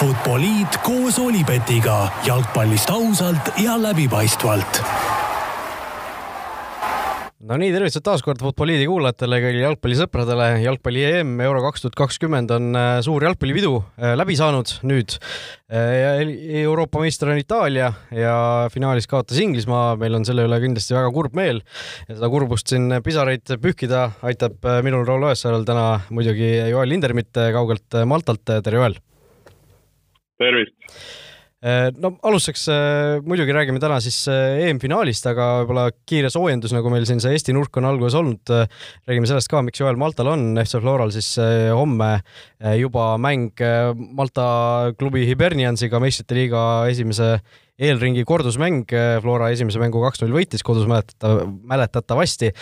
Futboliit koos Olipetiga jalgpallist ausalt ja läbipaistvalt no nii, tervitused taas kord Futboliidi kuulajatele, kõigile jalgpallisõpradele. jalgpalli EM Euro kaks tuhat kakskümmend on äh, suur jalgpallipidu äh, läbi saanud nüüd. Äh, Euroopa meister on Itaalia ja finaalis kaotas Inglismaa. meil on selle üle kindlasti väga kurb meel ja seda kurbust siin pisaraid pühkida aitab minul Raul Õessarel täna muidugi Joel Lindermitt kaugelt Maltalt. tere, Joel! Tervist! Äh, no alustuseks äh, muidugi räägime täna siis äh, EM-finaalist, aga võib-olla kiire soojendus, nagu meil siin see Eesti nurk on alguses olnud. räägime sellest ka, miks Joel Maltal on, FC Floral siis homme juba mäng Malta klubi Hiberniansiga meistrite liiga esimese eelringi kordusmäng, Flora esimese mängu kaks-null võitis kodus mäletata, mäletatavasti.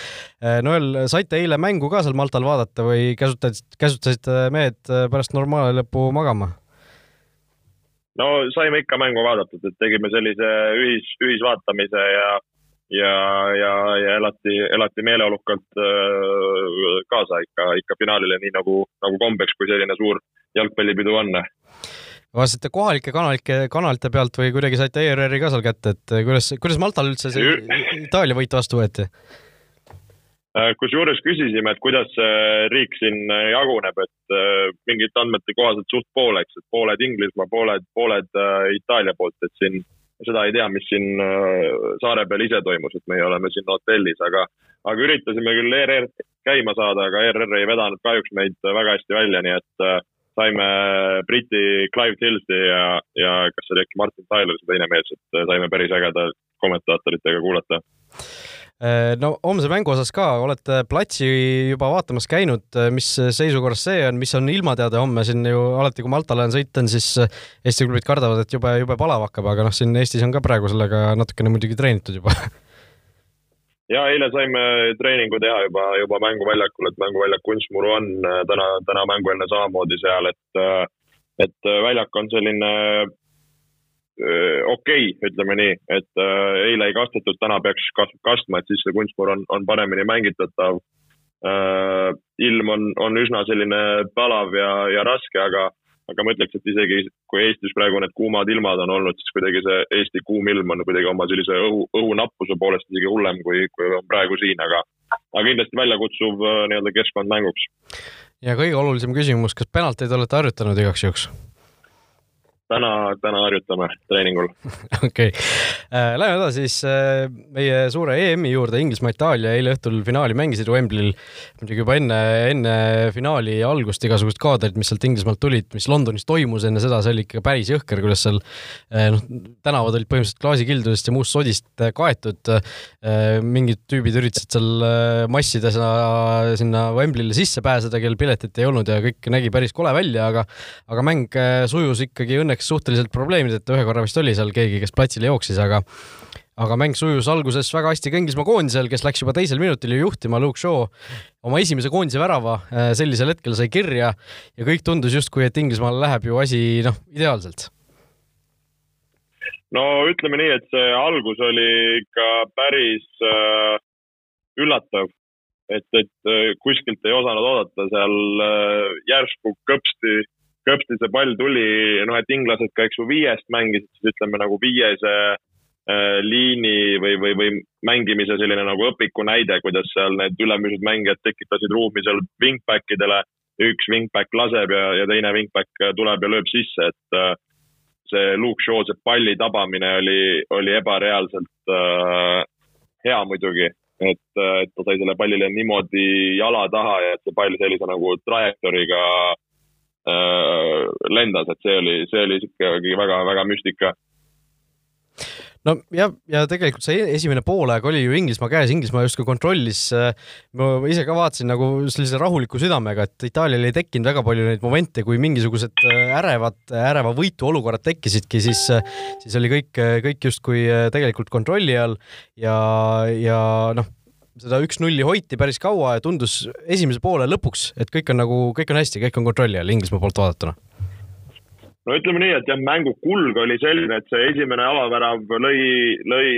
Noel, saite eile mängu ka seal Maltal vaadata või käsutasite, käsutasite mehed pärast normaali lõppu magama? No saime ikka mängu vaadatud, et tegime sellise ühis, ühisvaatamise ja, ja, ja, ja elati, elati meeleolukalt kaasa ikka, ikka finaalile, nii nagu, nagu kombeks, kui selline suur jalgpallipidu on. vaatasite kohalike kanalike, kanalite pealt või kuidagi saite ERR-i ka seal kätte, et kuidas, kuidas Maltal üldse see Itaalia võit vastu võeti? Äh, kusjuures küsisime, et kuidas see riik siin äh, jaguneb, et äh, mingite andmete kohaselt suht pooleks, et pooled Inglismaa, pooled, pooled Itaalia poolt, et siin seda ei tea, mis siin saare peal ise toimus, et meie oleme siin hotellis, aga, aga üritasime küll ERR käima saada, aga ERR ei vedanud kahjuks meid väga hästi välja, nii et saime Briti Clive Tillsi ja, ja kas see oli äkki Martin Tyler, see teine mees, et saime päris ägeda kommentaatoritega kuulata no homse mängu osas ka, olete platsi juba vaatamas käinud, äh, mis seisukorras see on, mis on ilmateade homme siin ju alati, kui Maltale on sõita, on siis äh, Eesti klubid kardavad, et jube, jube palav hakkab, aga noh, siin Eestis on ka praegu sellega natukene muidugi treenitud juba. Ja eile saime treeningu teha juba, juba mänguväljakul, et mänguväljak Kunstmuru on täna, täna mängueelne samamoodi seal, et, et väljak on selline okei okay,, ütleme nii, et äh, eile ei kastetud, täna peaks kastma, et siis see kunstmur on, on paremini mängitatav äh,. ilm on, on üsna selline palav ja, ja raske, aga, aga ma ütleks, et isegi kui Eestis praegu need kuumad ilmad on olnud, siis kuidagi see Eesti kuum ilm on kuidagi oma sellise õhu, õhunappuse poolest isegi hullem, kui, kui on praegu siin, aga, aga kindlasti väljakutsuv äh, nii-öelda keskkond mänguks. ja kõige olulisem küsimus, kas penalteid olete harjutanud igaks juhuks? Täna, täna harjutame treeningul. okei äh, läheme edasi siis äh, meie suure EM-i juurde, Inglismaa-Itaalia eile õhtul finaali mängisid Wembley'l. muidugi juba enne, enne finaali algust igasugused kaadrid, mis sealt Inglismaalt tulid, mis Londonis toimus enne seda, see oli ikka päris jõhker, kuidas seal äh, noh, tänavad olid põhimõtteliselt klaasikildudest ja muust sodist kaetud. mingid tüübid üritasid seal massidena sinna Wembley'le sisse pääseda, kel piletit ei olnud ja kõik nägi päris kole välja, aga, aga mäng sujus ikkagi õnneks õnneks suhteliselt probleemideta, ühe korra vist oli seal keegi, kes platsile jooksis, aga aga mäng sujus alguses väga hästi ka Inglismaa koondisel, kes läks juba teisel minutil ju juhtima, Luke Shaw oma esimese koondise värava äh, sellisel hetkel sai kirja ja kõik tundus justkui, et Inglismaal läheb ju asi noh, ideaalselt. no ütleme nii, et see algus oli ikka päris äh, üllatav, et, et äh, kuskilt ei osanud oodata seal äh, järsku kõpsti köpsti see pall tuli, noh, et inglased ka, eks ju, viiest mängisid, siis ütleme nagu viiese äh, liini või, või, või mängimise selline nagu õpiku näide, kuidas seal need ülemised mängijad tekitasid ruumi seal wingback idele. üks wingback laseb ja, ja teine wingback tuleb ja lööb sisse, et äh, see Luke Shaw, see palli tabamine oli, oli ebareaalselt äh, hea muidugi, et, äh, et ta sai selle pallile niimoodi jala taha ja et see pall sellise nagu trajektooriga Äh, lendas, et see oli, see oli ikkagi väga-väga müstika no ja, ja tegelikult see esimene poolaeg oli ju Inglismaa käes, Inglismaa justkui kontrollis. Äh, ma ise ka vaatasin nagu sellise rahuliku südamega, et Itaalial ei tekkinud väga palju neid momente, kui mingisugused äh, ärevad, äreva võitu olukorrad tekkisidki, siis, siis oli kõik, kõik justkui tegelikult kontrolli all ja, ja noh seda üks-nulli hoiti päris kaua ja tundus esimese poole lõpuks, et kõik on nagu, kõik on hästi, kõik on kontrolli all Inglismaa poolt vaadatuna. no ütleme nii, et jah, mängu kulg oli selline, et see esimene avavärav lõi, lõi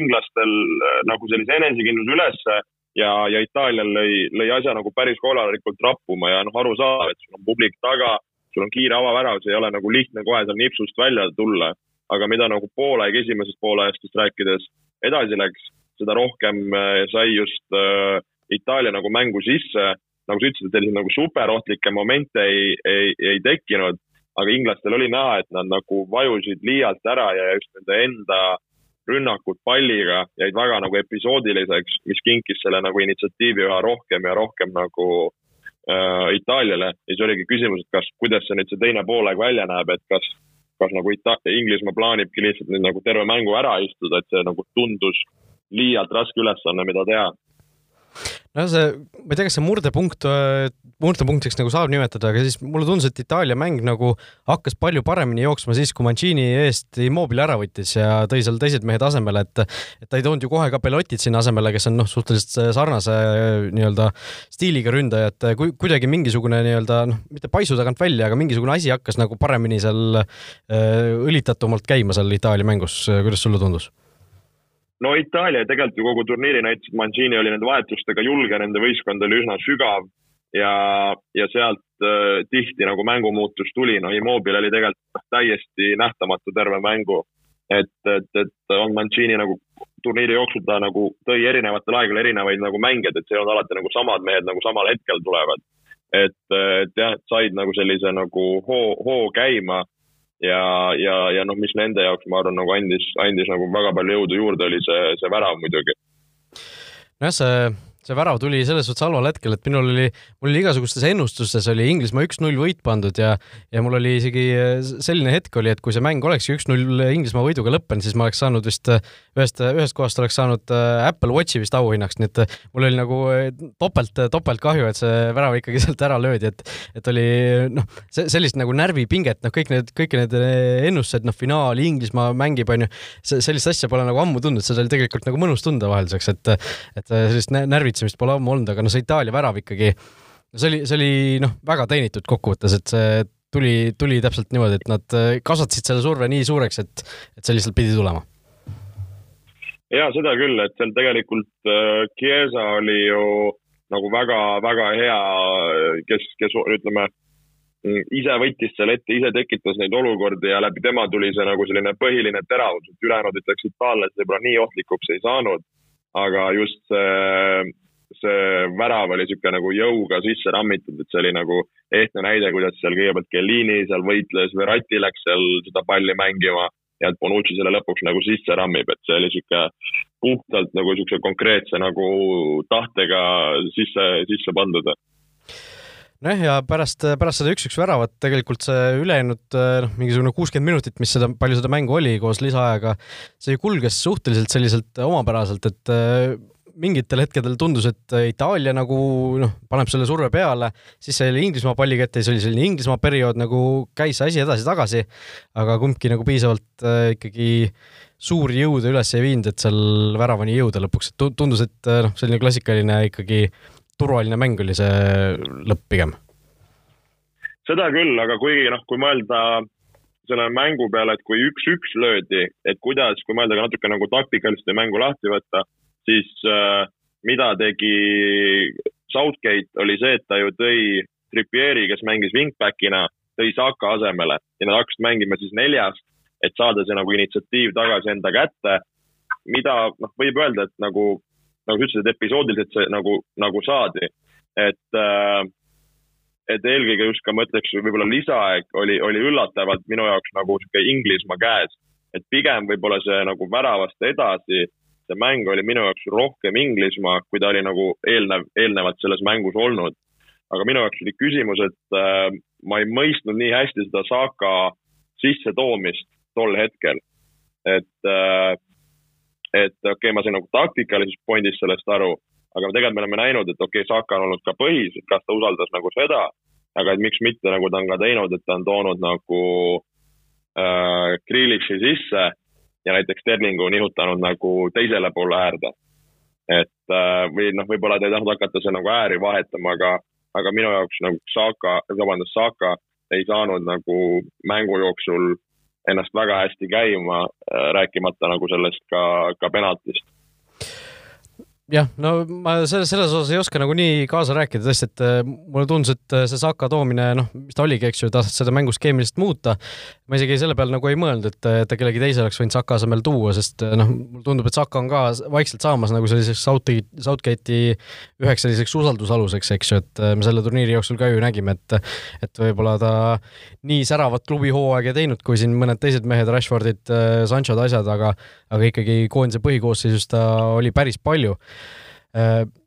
inglastel äh, nagu sellise enesekindluse ülesse ja, ja Itaalial lõi, lõi asja nagu päris korralikult rappuma ja noh, arusaadav, et sul on publik taga, sul on kiire avavärav, see ei ole nagu lihtne kohe seal nipsust välja tulla. aga mida nagu poolaeg esimesest poolajastest rääkides edasi läks, seda rohkem äh, sai just äh, Itaalia nagu mängu sisse. nagu sa ütlesid, et selliseid nagu superohtlikke momente ei, ei, ei tekkinud, aga inglastel oli näha, et nad nagu vajusid liialt ära ja just nende enda rünnakud palliga jäid väga nagu episoodiliseks, mis kinkis selle nagu initsiatiivi üha rohkem ja rohkem nagu äh, Itaaliale ja siis oligi küsimus, et kas, kuidas see nüüd see teine poolaeg välja näeb, et kas, kas nagu Ita-, Inglismaa plaanibki lihtsalt nüüd nagu terve mängu ära istuda, et see nagu tundus liialt raske ülesanne, mida teha no see, ma ei tea, kas see murdepunkt, äh, murdepunktiks nagu saab nimetada, aga siis mulle tundus, et Itaalia mäng nagu hakkas palju paremini jooksma siis, kui Mancini eest Immobile ära võttis ja tõi seal teised mehed asemele, et et ta ei toonud ju kohe ka Belotit sinna asemele, kes on noh, suhteliselt sarnase nii-öelda stiiliga ründaja, et kui kuidagi mingisugune nii-öelda noh, mitte paisu tagant välja, aga mingisugune asi hakkas nagu paremini seal äh, õlitatumalt käima seal Itaalia mängus, kuidas sulle tundus? No Itaalia tegelikult ju kogu turniiri näitas, et Mancini oli nende vahetustega julge, nende võistkond oli üsna sügav ja, ja sealt äh, tihti nagu mängumuutus tuli, no Immobile oli tegelikult täiesti nähtamatu terve mängu. et, et, et on Mancini nagu turniiri jooksul ta nagu tõi erinevatel aegadel erinevaid nagu mängijaid, et see ei olnud alati nagu samad mehed nagu samal hetkel tulevad. et, et jah, et said nagu sellise nagu hoo, hoo käima ja, ja, ja noh, mis nende jaoks, ma arvan, nagu andis, andis nagu väga palju jõudu juurde, oli see, see värav muidugi. nojah, see see värav tuli selles suhtes halval hetkel, et minul oli, mul oli igasugustes ennustustes oli Inglismaa üks-null võit pandud ja, ja mul oli isegi selline hetk oli, et kui see mäng olekski üks-null Inglismaa võiduga lõppenud, siis ma oleks saanud vist ühest, ühest kohast oleks saanud äh, Apple Watchi vist auhinnaks, nii et äh, mul oli nagu äh, topelt, topelt kahju, et see värav ikkagi sealt ära löödi, et, et oli noh, sellist nagu närvipinget, noh, kõik need, kõik need ennustused, noh, finaal, Inglismaa mängib, onju, sellist asja pole nagu ammu tundnud, seda oli tegelikult nagu mõnus tunda vahelduseks, et, et sellist närvi ülbitsemist pole ammu olnud, aga no see Itaalia värav ikkagi, see oli, see oli noh, väga teenitud kokkuvõttes, et see tuli, tuli täpselt niimoodi, et nad äh, kasvatasid selle surve nii suureks, et, et see lihtsalt pidi tulema. ja seda küll, et seal tegelikult äh, Chiesa oli ju nagu väga-väga hea, kes, kes ütleme, ise võttis selle ette, ise tekitas neid olukordi ja läbi tema tuli see nagu selline põhiline teravus, et ülejäänud ütleks itaallased võib-olla nii ohtlikuks ei saanud. aga just see värav oli niisugune nagu jõuga sisse rammitud, et see oli nagu ehtne näide, kuidas seal kõigepealt Kellini seal võitles, Verratti läks seal seda palli mängima ja et Bonucci selle lõpuks nagu sisse rammib, et see oli niisugune puhtalt nagu niisuguse konkreetse nagu tahtega sisse, sisse pandud. Nojah, ja pärast, pärast seda üks-üks väravat tegelikult see ülejäänud noh, mingisugune kuuskümmend minutit, mis seda, palju seda mängu oli koos lisaajaga, see kulges suhteliselt selliselt omapäraselt, et mingitel hetkedel tundus, et Itaalia nagu noh, paneb selle surve peale, siis see oli Inglismaa palli kätte, siis oli selline Inglismaa periood nagu käis see asi edasi-tagasi, aga kumbki nagu piisavalt äh, ikkagi suuri jõude üles ei viinud, et seal väravani jõuda lõpuks, et tundus, et äh, noh, selline klassikaline ikkagi turvaline mäng oli see lõpp pigem. seda küll, aga kuigi noh, kui mõelda selle mängu peale, et kui üks-üks löödi, et kuidas, kui mõelda ka natuke nagu taktikaliselt mängu lahti võtta siis äh, mida tegi Southgate, oli see, et ta ju tõi Trippieri, kes mängis wingback'ina, tõi Saka asemele ja nad hakkasid mängima siis neljast, et saada see nagu initsiatiiv tagasi enda kätte. mida noh, võib öelda, et nagu, nagu sa ütlesid, et episoodiliselt see nagu, nagu saadi, et äh, et eelkõige just ka ma ütleks, võib-olla lisaaeg oli, oli üllatavalt minu jaoks nagu sihuke Inglismaa käes. et pigem võib-olla see nagu väravast edasi see mäng oli minu jaoks rohkem Inglismaa, kui ta oli nagu eelnev, eelnevalt selles mängus olnud. aga minu jaoks oli küsimus, et äh, ma ei mõistnud nii hästi seda Saka sissetoomist tol hetkel. et äh,, et okei okay,, ma sain nagu taktikalisest pointist sellest aru, aga tegelikult me oleme näinud, et okei okay,, Saka on olnud ka põhis, et kas ta usaldas nagu seda, aga et miks mitte, nagu ta on ka teinud, et ta on toonud nagu äh, Grealishi sisse ja näiteks Sterlingu nihutanud nagu teisele poole äärde. et äh, või noh, võib-olla ta ei tahtnud hakata seal nagu ääri vahetama, aga, aga minu jaoks nagu Saaka, vabandust, Saaka ei saanud nagu mängu jooksul ennast väga hästi käima, äh, rääkimata nagu sellest ka, ka penaltist jah, no ma selles, selles osas ei oska nagu nii kaasa rääkida tõesti, et äh, mulle tundus, et see Saka toomine, noh, mis ta oligi, eks ju, tahtis seda mängu skeemiliselt muuta. Ma isegi selle peale nagu ei mõelnud, et, et ta kellegi teise oleks võinud Saka asemel tuua, sest noh, mulle tundub, et Saka on ka vaikselt saamas nagu selliseks Southgate, Southgate'i üheks selliseks usaldusaluseks, eks ju, et me selle turniiri jooksul ka ju nägime, et et võib-olla ta nii säravat klubihooaega teinud, kui siin mõned teised mehed, Rashfordid, Sanchod, asjad, aga aga ikkagi koondise põhikoosseisus ta oli päris palju.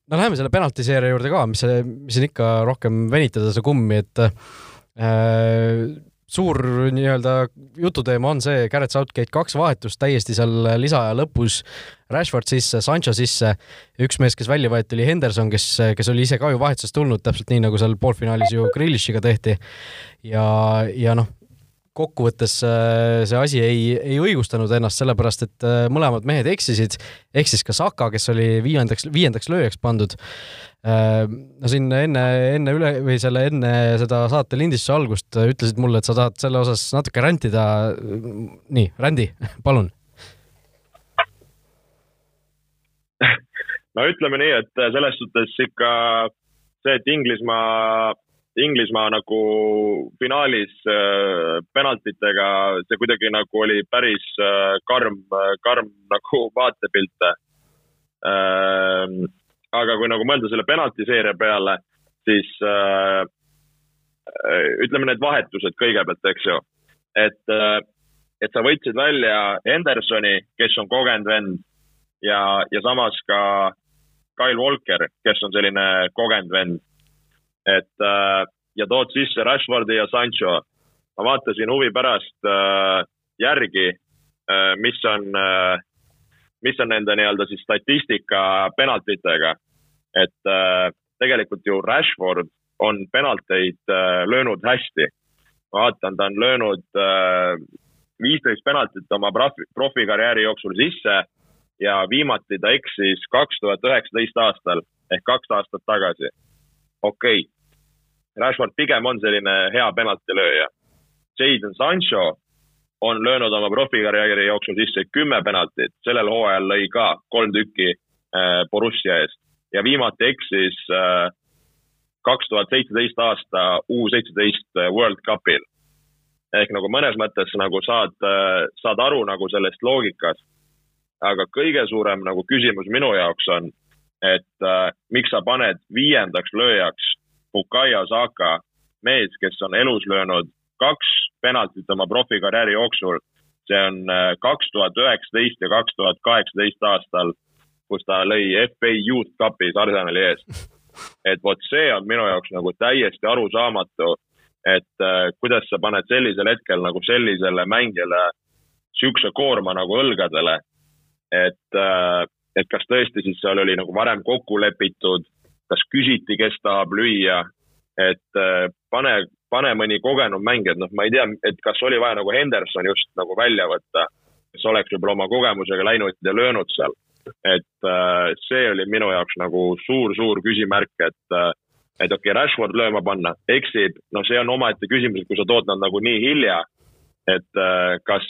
No läheme selle penaltiseeria juurde ka, mis, mis siin ikka rohkem venitada seda kummi, et äh, suur nii-öelda jututeema on see, Garrett Southgate kaks vahetust täiesti seal lisaaja lõpus, Rashford sisse, Sancho sisse, üks mees, kes välja võeti, oli Henderson, kes, kes oli ise ka ju vahetusest tulnud, täpselt nii, nagu seal poolfinaalis ju Grealishiga tehti. ja, ja noh, kokkuvõttes äh, see asi ei, ei õigustanud ennast, sellepärast et äh, mõlemad mehed eksisid, eksis ka Saka, kes oli viiendaks, viiendaks lööjaks pandud. Äh, no siin enne, enne üle või selle enne seda saate lindistuse algust ütlesid mulle, et sa tahad selle osas natuke rändida. nii, rändi, palun. no ütleme nii, et selles suhtes ikka see, et Inglismaa Inglismaa nagu finaalis äh, penaltitega, see kuidagi nagu oli päris äh, karm, karm nagu vaatepilt äh,. Aga kui nagu mõelda selle penaltiseeria peale, siis äh, ütleme need vahetused kõigepealt, eks ju. et, äh, et sa võtsid välja Hendersoni, kes on kogenud vend ja, ja samas ka Kyle Walker, kes on selline kogenud vend et äh, ja tood sisse Rashfordi ja Sancho. ma vaatasin huvi pärast äh, järgi mis on mis on nende nii-öelda siis statistika penaltitega. et äh, tegelikult ju Rashford on penalteid äh, löönud hästi. vaatan, ta on löönud äh, viisteist penaltit oma profi, profikarjääri jooksul sisse ja viimati ta eksis kaks tuhat üheksateist aastal ehk kaks aastat tagasi. okei okay Rashford pigem on selline hea penaltilööja. Jadon Sancho on löönud oma profikarjääri jooksul sisse kümme penaltit, sellel hooajal lõi ka kolm tükki äh, Borussia eest ja viimati eksis äh, kaks tuhat seitseteist aasta U seitseteist äh, World Cupil. ehk nagu mõnes mõttes nagu saad, saad aru nagu sellest loogikast. aga kõige suurem nagu küsimus minu jaoks on, et äh, miks sa paned viiendaks lööjaks Bukayo Saka, mees, kes on elus löönud kaks penaltit oma profikarjääri jooksul. see on äh, kaks tuhat üheksateist ja kaks tuhat kaheksateist aastal, kus ta lõi FA Youth Cupis Arsenali eest. et vot see on minu jaoks nagu täiesti arusaamatu, et äh, kuidas sa paned sellisel hetkel nagu sellisele mängijale siukse koorma nagu õlgadele. et äh,, et kas tõesti siis seal oli nagu varem kokku lepitud kas küsiti, kes tahab lüüa, et äh, pane, pane mõni kogenum mängija, et noh, ma ei tea, et kas oli vaja nagu Henderson just nagu välja võtta, kes oleks võib-olla oma kogemusega läinud ja löönud seal. et äh, see oli minu jaoks nagu suur-suur küsimärk, et äh, et okei okay,, Rashford lööma panna, eksib, no see on omaette küsimus, et kui sa tood nad nagu nii hilja, et kas,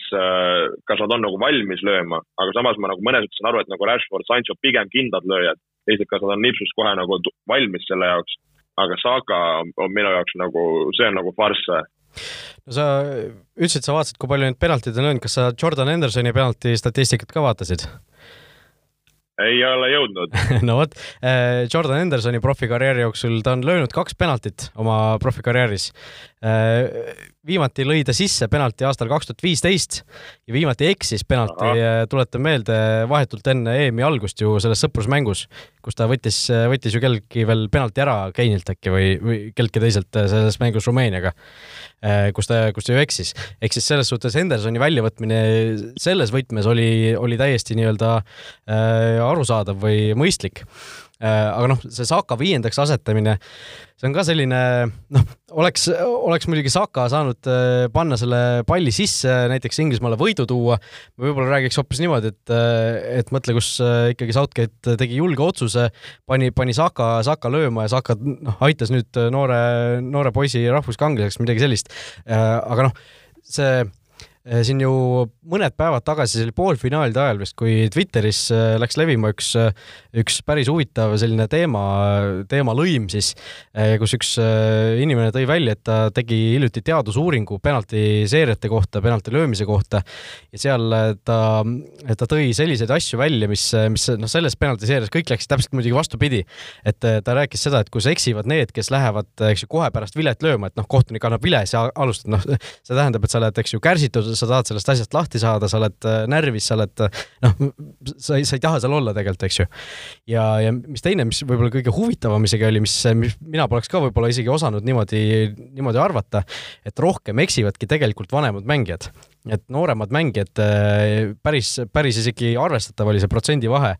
kas nad on nagu valmis lööma, aga samas ma nagu mõnes mõttes saan aru, et nagu Rashford, Sancho pigem kindlad lööjad teised, kas nad on nipsust kohe nagu valmis selle jaoks. Aga Saka on minu jaoks nagu, see on nagu farss no sa ütlesid, sa vaatasid, kui palju neid penaltid on löönud, kas sa Jordan Hendersoni penalti statistikat ka vaatasid? ei ole jõudnud no vot, äh, Jordan Hendersoni profikarjääri jooksul ta on löönud kaks penaltit oma profikarjääris. Äh, viimati lõi ta sisse penalti aastal kaks tuhat viisteist ja viimati eksis penalti, äh, tuletan meelde, vahetult enne EM-i algust ju selles sõprusmängus, kus ta võttis, võttis ju kelleltki veel penalti ära Keinilt äkki või, või kelleltki teiselt selles mängus Rumeeniaga Äh, kus ta, kus ta ju eksis. ehk siis selles suhtes Hendersoni väljavõtmine selles võtmes oli, oli täiesti nii-öelda äh, arusaadav või mõistlik Äh, aga noh, see Saka viiendaks asetamine, see on ka selline, noh, oleks, oleks muidugi Saka saanud äh, panna selle palli sisse, näiteks Inglismaale võidu tuua. võib-olla räägiks hoopis niimoodi, et, äh, et mõtle, kus ikkagi Southgate tegi julge otsuse, pani, pani Saka, Saka lööma ja Saka noh, aitas nüüd noore, noore poisi rahvuskangelaseks, midagi sellist. aga noh, see siin ju mõned päevad tagasi, see oli poolfinaalide ajal vist, kui Twitteris eh, läks levima üks, eh, üks päris huvitav selline teema, teemalõim siis, kus üks inimene tõi välja, et ta tegi hiljuti teadusuuringu penaltiseeriate kohta, penalti löömise kohta ja seal ta, ta tõi selliseid asju välja, mis, mis noh, selles penaltiseerias kõik läks täpselt muidugi vastupidi. et ta rääkis seda, et kus eksivad need, kes lähevad, eks ju, kohe pärast vilet lööma, et noh, kohtunik annab vile, sa alustad, noh, see tähendab, et sa oled, eks ju, kärsitud sa tahad sellest asjast lahti saada, sa oled äh, närvis, sa oled äh, noh, sa ei, sa ei taha seal olla tegelikult, eks ju. ja, ja mis teine, mis võib-olla kõige huvitavam isegi oli, mis, mis mina poleks ka võib-olla isegi osanud niimoodi, niimoodi arvata, et rohkem eksivadki tegelikult vanemad mängijad et nooremad mängijad äh, päris, päris isegi arvestatav oli see protsendivahe,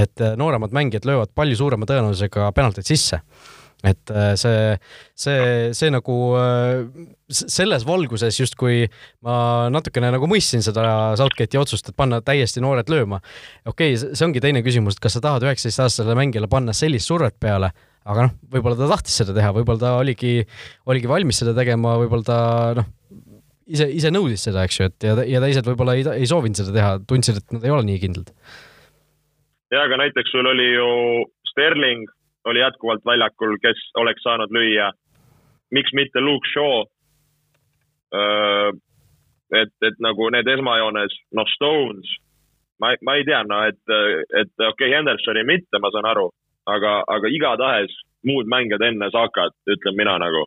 et nooremad mängijad löövad palju suurema tõenäosusega penaltid sisse et äh, see, see, see nagu äh, selles valguses justkui ma natukene nagu mõistsin seda Southgate'i otsust, et panna täiesti noored lööma. okei okay,, see ongi teine küsimus, et kas sa tahad üheksateistaastasele mängijale panna sellist survet peale, aga noh, võib-olla ta tahtis seda teha, võib-olla ta oligi, oligi valmis seda tegema, võib-olla ta noh, ise, ise nõudis seda, eks ju, et ja, ja teised võib-olla ei, ei soovinud seda teha, tundsid, et nad ei ole nii kindlad. ja aga näiteks sul oli ju Sterling oli jätkuvalt väljakul, kes oleks saanud lüüa. miks mitte Luke Shaw? et, et nagu need esmajoones, noh, Stones, ma, ma ei tea, no et, et okei okay,, Hendersoni mitte, ma saan aru, aga, aga igatahes muud mängijad enne Sakat, ütlen mina nagu.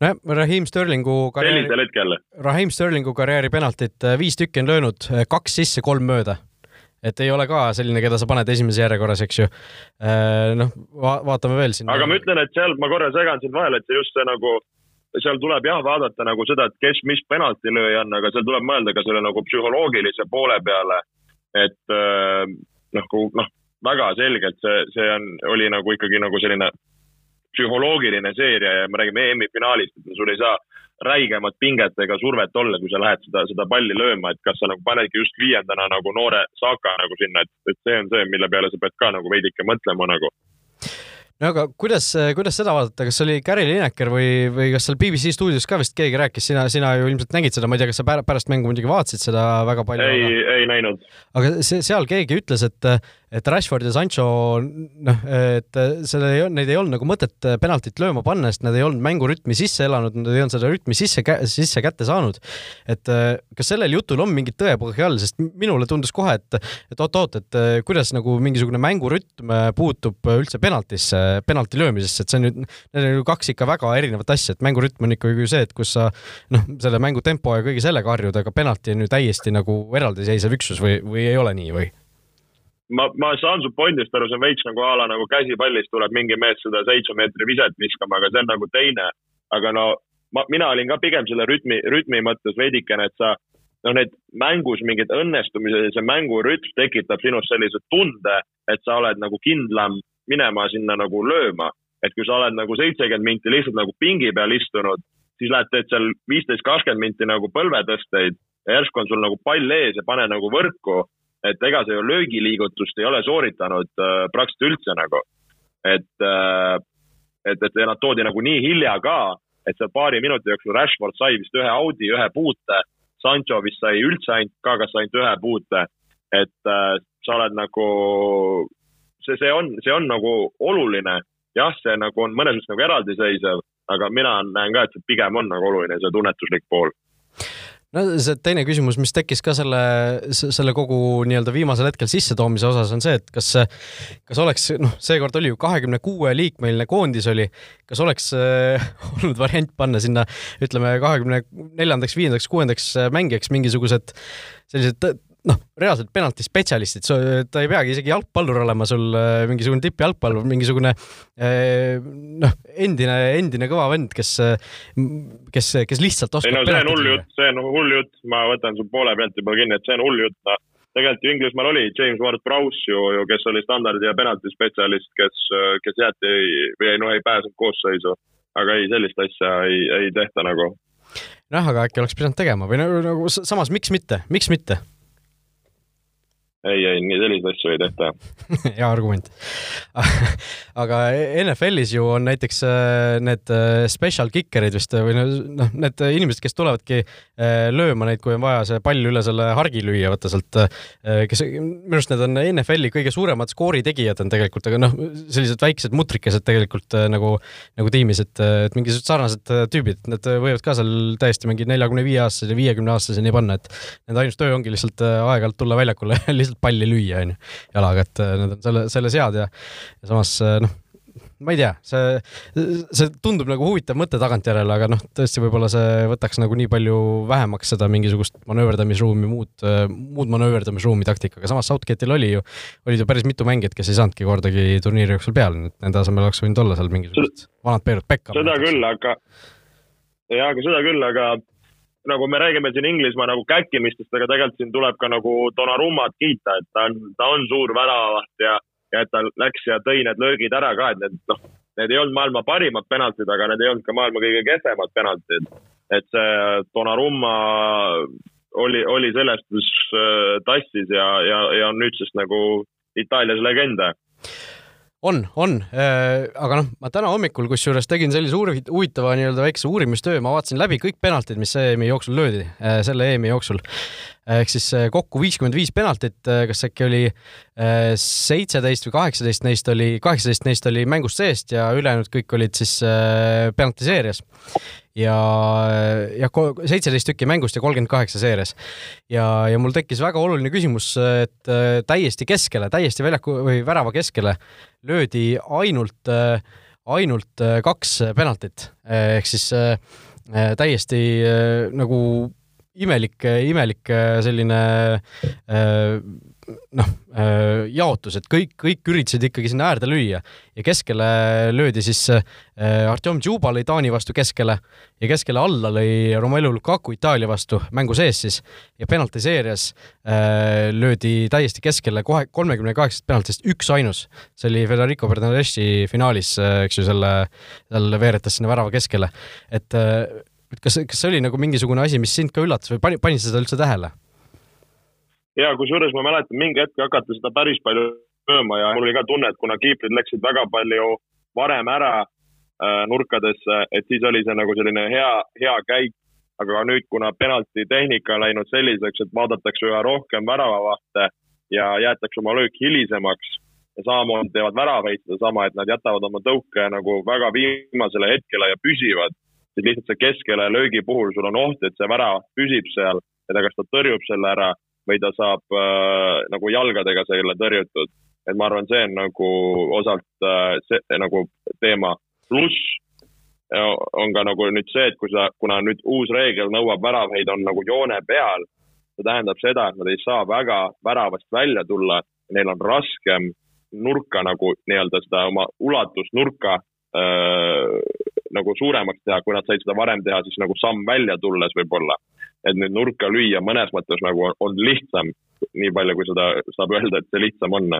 nojah, Raheem Sterlingu karjääri. sellisel hetkel. Raheem Sterlingu karjääri penaltit viis tükki on löönud, kaks sisse, kolm mööda et ei ole ka selline, keda sa paned esimeses järjekorras, eks ju. Äh, noh va, vaatame veel siin. aga ma ütlen, et seal, ma korra segan sind vahele, et just see nagu, seal tuleb jah vaadata nagu seda, et kes mis penaltilööja on, aga seal tuleb mõelda ka selle nagu psühholoogilise poole peale. et äh, nagu noh, väga selgelt see, see on, oli nagu ikkagi nagu selline psühholoogiline seeria ja me räägime EM-i finaalist, et sul ei saa räigemat pinget ega survet olla, kui sa lähed seda, seda palli lööma, et kas sa nagu panedki just viiendana nagu noore Saka nagu sinna, et, et see on see, mille peale sa pead ka nagu veidike mõtlema nagu no aga kuidas, kuidas seda vaadata, kas oli Gary Lineker või, või kas seal BBC stuudios ka vist keegi rääkis, sina, sina ju ilmselt nägid seda, ma ei tea, kas sa pärast mängu muidugi vaatasid seda väga palju? ei aga..., ei näinud. aga see, seal keegi ütles, et, et Rashford ja Sancho noh, et selle ei olnud, neid ei olnud nagu mõtet penaltit lööma panna, sest nad ei olnud mängurütmi sisse elanud, nad ei olnud seda rütmi sisse, sisse kätte saanud. et kas sellel jutul on mingit tõepõhja all, sest minule tundus kohe, et, et oot-oot, et kuidas nagu mingisugune mängurütm puutub üldse penaltisse, penalti löömisesse, et see on nüüd, need on ju kaks ikka väga erinevat asja, et mängurütm on ikkagi ju see, et kus sa noh, selle mängu tempo ja kõige sellega harjud, aga penalti on ju täiesti nagu eraldiseisev üksus või, või ei ole nii või? Ma, ma saan su pointist aru, see on veits nagu a la nagu käsipallis tuleb mingi mees seda seitsme meetri viset viskama, aga see on nagu teine. aga no ma, mina olin ka pigem selle rütmi, rütmi mõttes veidikene, et sa noh, need mängus mingid õnnestumised ja see mängurütm tekitab sinus sellise tunde, et sa oled nagu kindlam minema sinna nagu lööma. et kui sa oled nagu seitsekümmend minti lihtsalt nagu pingi peal istunud, siis lähed teed seal viisteist, kakskümmend minti nagu põlvetõsteid ja järsku on sul nagu pall ees ja pane nagu võrku et ega sa ju löögiliigutust ei ole sooritanud äh, praktiliselt üldse nagu. et äh,, et, et nad toodi nagu nii hilja ka, et seal paari minuti jooksul Rashford sai vist ühe audi, ühe puute. Sancho vist sai üldse ainult, ka kas ainult ühe puute. et äh, sa oled nagu, see, see on, see on nagu oluline. jah, see nagu on mõnes mõttes nagu eraldiseisev, aga mina näen ka, et see pigem on nagu oluline, see tunnetuslik pool no see teine küsimus, mis tekkis ka selle, selle kogu nii-öelda viimasel hetkel sissetoomise osas on see, et kas, kas oleks, noh, seekord oli ju kahekümne kuue liikmeline koondis oli, kas oleks äh, olnud variant panna sinna ütleme kahekümne neljandaks, viiendaks, kuuendaks mängijaks mingisugused sellised noh, reaalselt penaltispetsialistid, ta ei peagi isegi jalgpallur olema sul äh, mingisugune tippjalgpallur, mingisugune äh, noh, endine, endine kõva vend, kes, kes, kes lihtsalt oskab. ei no see on hull jutt, see on hull jutt, ma võtan su poole pealt juba kinni, et see on hull jutt, noh. tegelikult ju Inglismaal oli James Ward-Prowse ju, ju, kes oli standardi ja penaltispetsialist, kes, kes jäeti või no ei pääsenud koosseisu. aga ei, sellist asja ei, ei tehta nagu. noh, aga äkki oleks pidanud tegema või nagu samas, miks mitte, miks mitte? Ei, ei, nii selliseid asju ei tehta hea argument. Aga NFL-is ju on näiteks äh, need äh, special kicker'id vist või noh, need inimesed, kes tulevadki äh, lööma neid, kui on vaja see pall üle selle hargi lüüa, vaata sealt, kes, minu arust need on NFL-i kõige suuremad skoori tegijad on tegelikult, aga noh, sellised väiksed mutrikesed tegelikult nagu, nagu tiimis, et, et mingisugused sarnased tüübid, need võivad ka seal täiesti mingi neljakümne viie aastaseni, viiekümne aastaseni panna, et nende ainus töö ongi lihtsalt aeg-ajalt tulla väljakule lihtsalt palli lüüa, onju, jalaga, et nad on selle, selles head ja, ja samas noh, ma ei tea, see, see tundub nagu huvitav mõte tagantjärele, aga noh, tõesti, võib-olla see võtaks nagu nii palju vähemaks seda mingisugust manööverdamisruumi, muud, muud manööverdamisruumi taktikaga, samas Southgate'il oli ju, olid ju päris mitu mängijat, kes ei saanudki kordagi turniiri jooksul peale, nii et nende asemel oleks võinud olla seal mingisugused vanad Peerut Pekka. seda küll, aga, jaa, aga seda küll, aga nagu me räägime siin Inglismaa nagu käkkimistest, aga tegelikult siin tuleb ka nagu Donnarummat kiita, et ta on, ta on suur väravavaht ja, ja et ta läks ja tõi need löögid ära ka, et need noh, need ei olnud maailma parimad penaltid, aga need ei olnud ka maailma kõige kehvemad penaltid. et see Donnarumma oli, oli selles, kus äh, tassis ja, ja, ja on nüüdsest nagu Itaalias legend on, on, äh, aga noh, ma täna hommikul kusjuures tegin sellise huvitava nii-öelda väikse uurimistöö, ma vaatasin läbi kõik penaltid, mis EM-i jooksul löödi, äh, selle EM-i jooksul. ehk siis äh, kokku viiskümmend viis penaltit, kas äkki oli seitseteist või kaheksateist neist oli, kaheksateist neist oli mängust seest ja ülejäänud kõik olid siis penaltiseerias ja, ja seitseteist tükki mängust ja kolmkümmend kaheksa seerias. ja, ja mul tekkis väga oluline küsimus, et äh, täiesti keskele, täiesti väljaku või värava keskele löödi ainult, äh, ainult äh, kaks penaltit ehk siis täiesti nagu imelik, imelik selline noh, äh, jaotus, et kõik, kõik üritasid ikkagi sinna äärde lüüa ja keskele löödi siis äh, Artjom Džuba lõi Taani vastu keskele ja keskele alla lõi Romelu Lukaku Itaalia vastu mängu sees siis ja penaltiseerias äh, löödi täiesti keskele kohe kolmekümne kaheksast penaltist üksainus. see oli Federico Bernardeschi finaalis, eks ju, selle, seal veeretas sinna värava keskele, et et kas, kas see oli nagu mingisugune asi, mis sind ka üllatas või pani, panid sa seda üldse tähele? Ja kusjuures ma mäletan, mingi hetk hakati seda päris palju lööma ja mul oli ka tunne, et kuna kiiprid läksid väga palju varem ära äh, nurkadesse, et siis oli see nagu selline hea, hea käik. aga nüüd, kuna penalti tehnika on läinud selliseks, et vaadatakse üha rohkem väravavahte ja jäetakse oma löök hilisemaks ja samamoodi teevad väravaid sedasama, et nad jätavad oma tõuke nagu väga viimasele hetkele ja püsivad, siis lihtsalt see keskele löögi puhul sul on oht, et see värav püsib seal ja ta kas ta tõrjub selle ära või ta saab äh, nagu jalgadega selle tõrjutud. et ma arvan, see on nagu osalt äh, see nagu teema. pluss äh, on ka nagu nüüd see, et kui sa, kuna nüüd uus reegel nõuab väravaid on nagu joone peal, see tähendab seda, et nad ei saa väga väravast välja tulla, neil on raskem nurka nagu nii-öelda seda oma ulatusnurka äh, nagu suuremaks teha, kui nad said seda varem teha, siis nagu samm välja tulles võib-olla et nüüd nurka lüüa mõnes mõttes nagu on lihtsam, nii palju, kui seda saab öelda, et see lihtsam on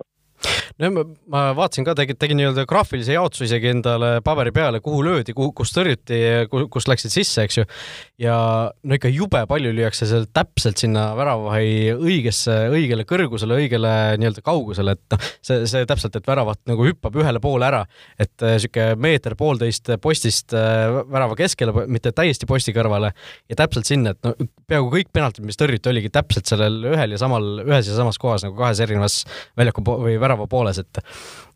no ma, ma vaatasin ka, tegin, tegin nii-öelda graafilise jaotuse isegi endale paberi peale, kuhu löödi, kuhu, kus tõrjuti, kus läksid sisse, eks ju. ja no ikka jube palju lüüakse seal täpselt sinna väravahi õigesse, õigele kõrgusele, õigele nii-öelda kaugusele, et noh, see, see täpselt, et väravat nagu hüppab ühele poole ära, et äh, sihuke meeter-poolteist postist äh, värava keskele, mitte täiesti posti kõrvale ja täpselt sinna, et no peaaegu kõik penaltid, mis tõrjuti, oligi täpselt sellel ühel ja samal, ühes ja samas kohas nagu kahes erinevas väljaku või värava pooles, et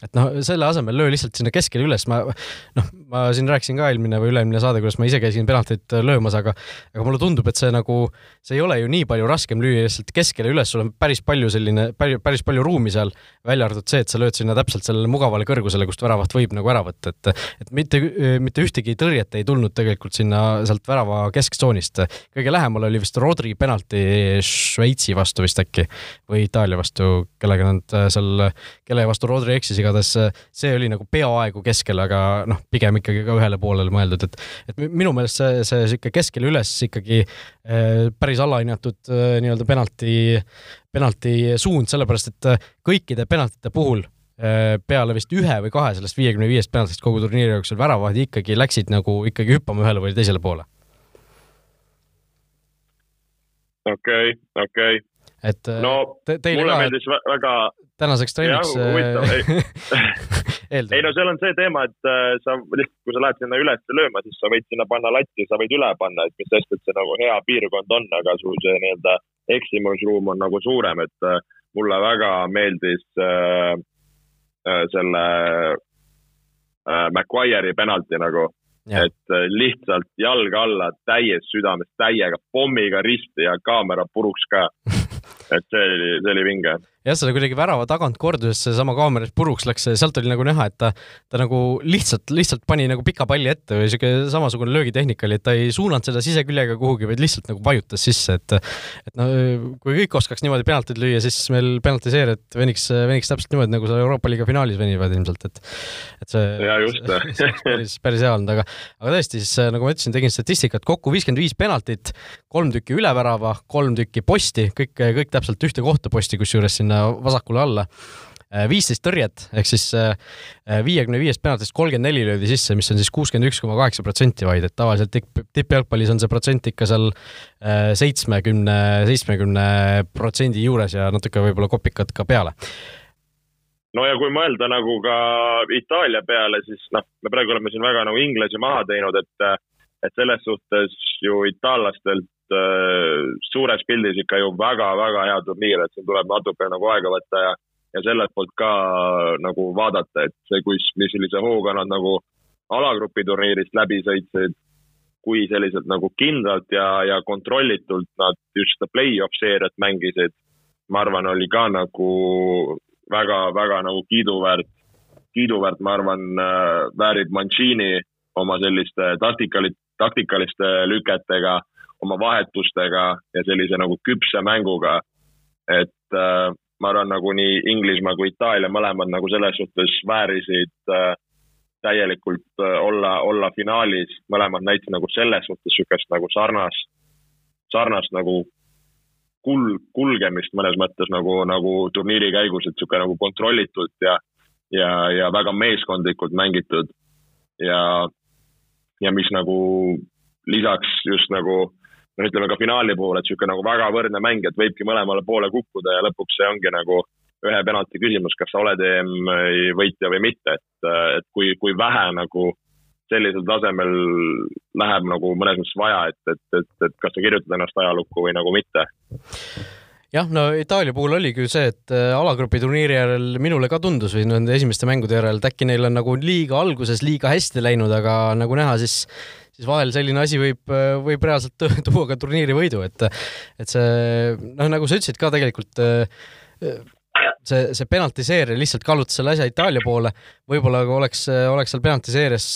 et noh, selle asemel löö lihtsalt sinna keskele üles, ma noh, ma siin rääkisin ka eelmine või üle-eelmine saade, kuidas ma ise käisin penaltit löömas, aga aga mulle tundub, et see nagu, see ei ole ju nii palju raskem lüüa lihtsalt keskele üles, sul on päris palju selline, päris palju ruumi seal, välja arvatud see, et sa lööd sinna täpselt sellele mugavale kõrgusele, kust väravat võib nagu ära võtta, et et mitte, mitte ühtegi tõrjet ei tulnud tegelikult sinna sealt värava kesktsoonist. kõige lähemal oli vist Rodri penalti Šveitsi vastu vist äkki või Itaalia vastu, kellega nad seal, kelle vastu Rodri eksis iga igatahes äh, see oli nagu peaaegu keskel, aga noh, pigem ikkagi ka ühele poolele mõeldud, et et minu meelest see, see sihuke keskele üles ikkagi äh, päris alahinnatud äh, nii-öelda penalti, penalti suund, sellepärast et kõikide penaltite puhul peale vist ühe või kahe sellest viiekümne viiest penaltist kogu turniiri jooksul väravad ikkagi läksid nagu ikkagi hüppama ühele või teisele poole. okei okay,, okei okay et no te, mulle ka, meeldis väga. Tänaseks trenniks. ei no seal on see teema, et äh, sa lihtsalt, kui sa lähed sinna üles lööma, siis sa võid sinna panna latti, sa võid üle panna, et mis sest, et see nagu hea piirkond on, aga su see nii-öelda eksimusruum on nagu suurem, et äh, mulle väga meeldis äh, äh, selle äh, McGuire'i penalti nagu Ja. et äh, lihtsalt jalg alla, täies südames, täiega pommiga risti ja kaamera puruks ka et see oli, see oli vinge jah, seda kuidagi värava tagant kordus seesama kaamera puruks läks, sealt oli nagu näha, et ta, ta nagu lihtsalt, lihtsalt pani nagu pika palli ette või siuke samasugune löögitehnika oli, et ta ei suunanud seda siseküljega kuhugi, vaid lihtsalt nagu vajutas sisse, et et no kui kõik oskaks niimoodi penaltid lüüa, siis meil penaltiseerijad veniks, veniks täpselt niimoodi, nagu seal Euroopa liiga finaalis venivad ilmselt, et et see, ja, just. see, see päris, päris hea olnud, aga aga tõesti, siis nagu ma ütlesin, tegin statistikat kokku viiskümmend viis penaltit, kolm tükki üle värava, kolm tükki posti, kõik, kõik täpselt ühte kohta posti, kusjuures sinna vasakule alla. Äh, viisteist tõrjet ehk siis äh, viiekümne viiest penaltist kolmkümmend neli löödi sisse, mis on siis kuuskümmend üks koma kaheksa protsenti vaid, et tavaliselt tipp, tippjalgpallis on see protsent ikka seal äh, seitsmekümne, seitsmekümne protsendi juures ja natuke võib-olla kopikat ka peale. No ja kui mõelda nagu ka Itaalia peale, siis noh, me praegu oleme siin väga nagu inglasi maha teinud, et, et selles suhtes ju itaallastelt äh, suures pildis ikka ju väga-väga hea turniir, et siin tuleb natuke nagu aega võtta ja, ja sellelt poolt ka nagu vaadata, et see, kus, millise hooga nad nagu alagrupi turniirist läbi sõitsid, kui selliselt nagu kindlalt ja, ja kontrollitult nad just seda play-off seeriat mängisid, ma arvan, oli ka nagu väga-väga nagu kiiduväärt, kiiduväärt, ma arvan, äh, väärib Mancini oma selliste taktikali-, taktikaliste lüketega oma vahetustega ja sellise nagu küpse mänguga. et äh, ma arvan, nagu nii Inglismaa kui Itaalia mõlemad nagu selles suhtes väärisid äh, täielikult äh, olla, olla finaalis, mõlemad näitasid nagu selles suhtes niisugust nagu sarnast, sarnast nagu kul-, kulgemist mõnes mõttes nagu, nagu turniiri käigus, et niisugune nagu kontrollitult ja, ja, ja väga meeskondlikult mängitud. ja, ja mis nagu lisaks just nagu noh, ütleme ka finaali puhul, et niisugune nagu väga võrdne mäng, et võibki mõlemale poole kukkuda ja lõpuks see ongi nagu ühe penalti küsimus, kas sa oled EM võitja või mitte, et, et kui, kui vähe nagu sellisel tasemel läheb nagu mõnes mõttes vaja, et, et, et, et kas sa kirjutad ennast ajalukku või nagu mitte. Jah, no Itaalia puhul oligi ju see, et äh, alagrupi turniiri järel minule ka tundus või nende esimeste mängude järel, et äkki neil on nagu liiga alguses liiga hästi läinud, aga nagu näha, siis siis vahel selline asi võib, võib reaalselt tuua ka turniiri võidu, et, et see noh, nagu sa ütlesid ka tegelikult see, see penaltiseeria lihtsalt kallutas selle asja Itaalia poole. võib-olla kui oleks, oleks seal penaltiseerias,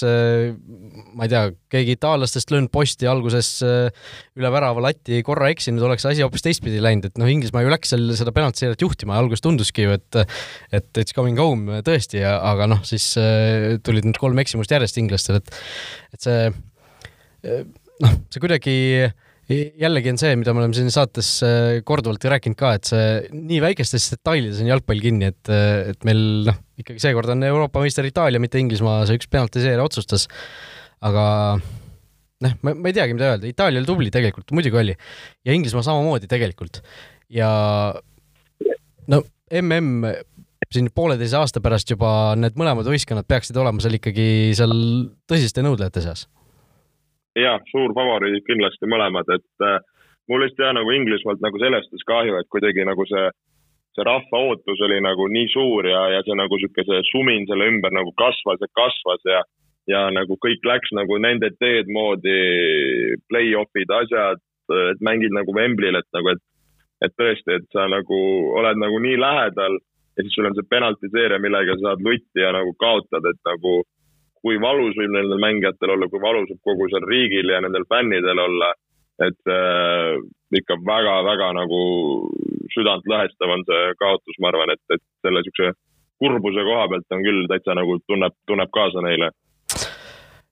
ma ei tea, keegi itaallastest löönud posti alguses üle värava lati korra eksinud, oleks asi hoopis teistpidi läinud, et noh, Inglismaa ju läks seal seda penaltiseeriat juhtima ja alguses tunduski ju, et et it's coming home tõesti, aga noh, siis tulid need kolm eksimust järjest inglastel, et et see noh, see kuidagi jällegi on see, mida me oleme siin saates äh, korduvalt rääkinud ka, et see nii väikestes detailides on jalgpall kinni, et, et meil noh, ikkagi seekord on Euroopa meister Itaalia, mitte Inglismaa, see üks penaltiseeria otsustas. aga noh, ma, ma ei teagi, mida öelda, Itaalia oli tubli tegelikult, muidugi oli. ja Inglismaa samamoodi tegelikult. ja no mm siin pooleteise aasta pärast juba need mõlemad võistkonnad peaksid olema seal ikkagi seal tõsiste nõudlejate seas jah, suur favoriidid kindlasti mõlemad, et äh, mul lihtsalt jah, nagu Inglismaalt nagu sellest siis kahju, et kuidagi nagu see, see rahva ootus oli nagu nii suur ja, ja see nagu sihuke see sumin selle ümber nagu kasvas ja kasvas ja, ja nagu kõik läks nagu nende teed moodi, play-off'id, asjad, et mängid nagu Wembley'l, et nagu, et, et tõesti, et sa nagu oled nagu nii lähedal ja siis sul on see penaltiseeria, millega sa saad lutti ja nagu kaotad, et nagu kui valus võib nendel mängijatel olla, kui valus võib kogu seal riigil ja nendel fännidel olla. et äh, ikka väga-väga nagu südantlõhestav on see kaotus, ma arvan, et, et selle siukse kurbuse koha pealt on küll täitsa nagu tunneb, tunneb kaasa neile